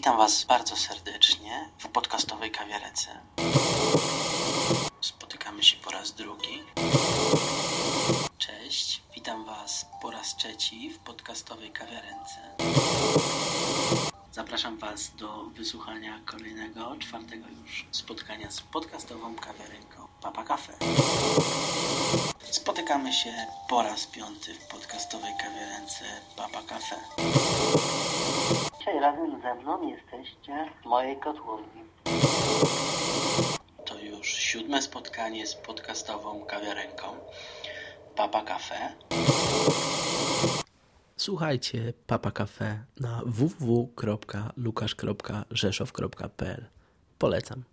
Witam Was bardzo serdecznie w podcastowej kawiarence. Spotykamy się po raz drugi. Cześć, witam Was po raz trzeci w podcastowej kawiarence. Zapraszam Was do wysłuchania kolejnego, czwartego już spotkania z podcastową kawiarenką Papa Cafe. Spotykamy się po raz piąty w podcastowej kawiarence Papa Cafe. Razem ze mną jesteście w mojej kotłowni. To już siódme spotkanie z podcastową kawiarenką Papa Cafe. Słuchajcie Papa Cafe na www.lukasz.rzeszow.pl Polecam.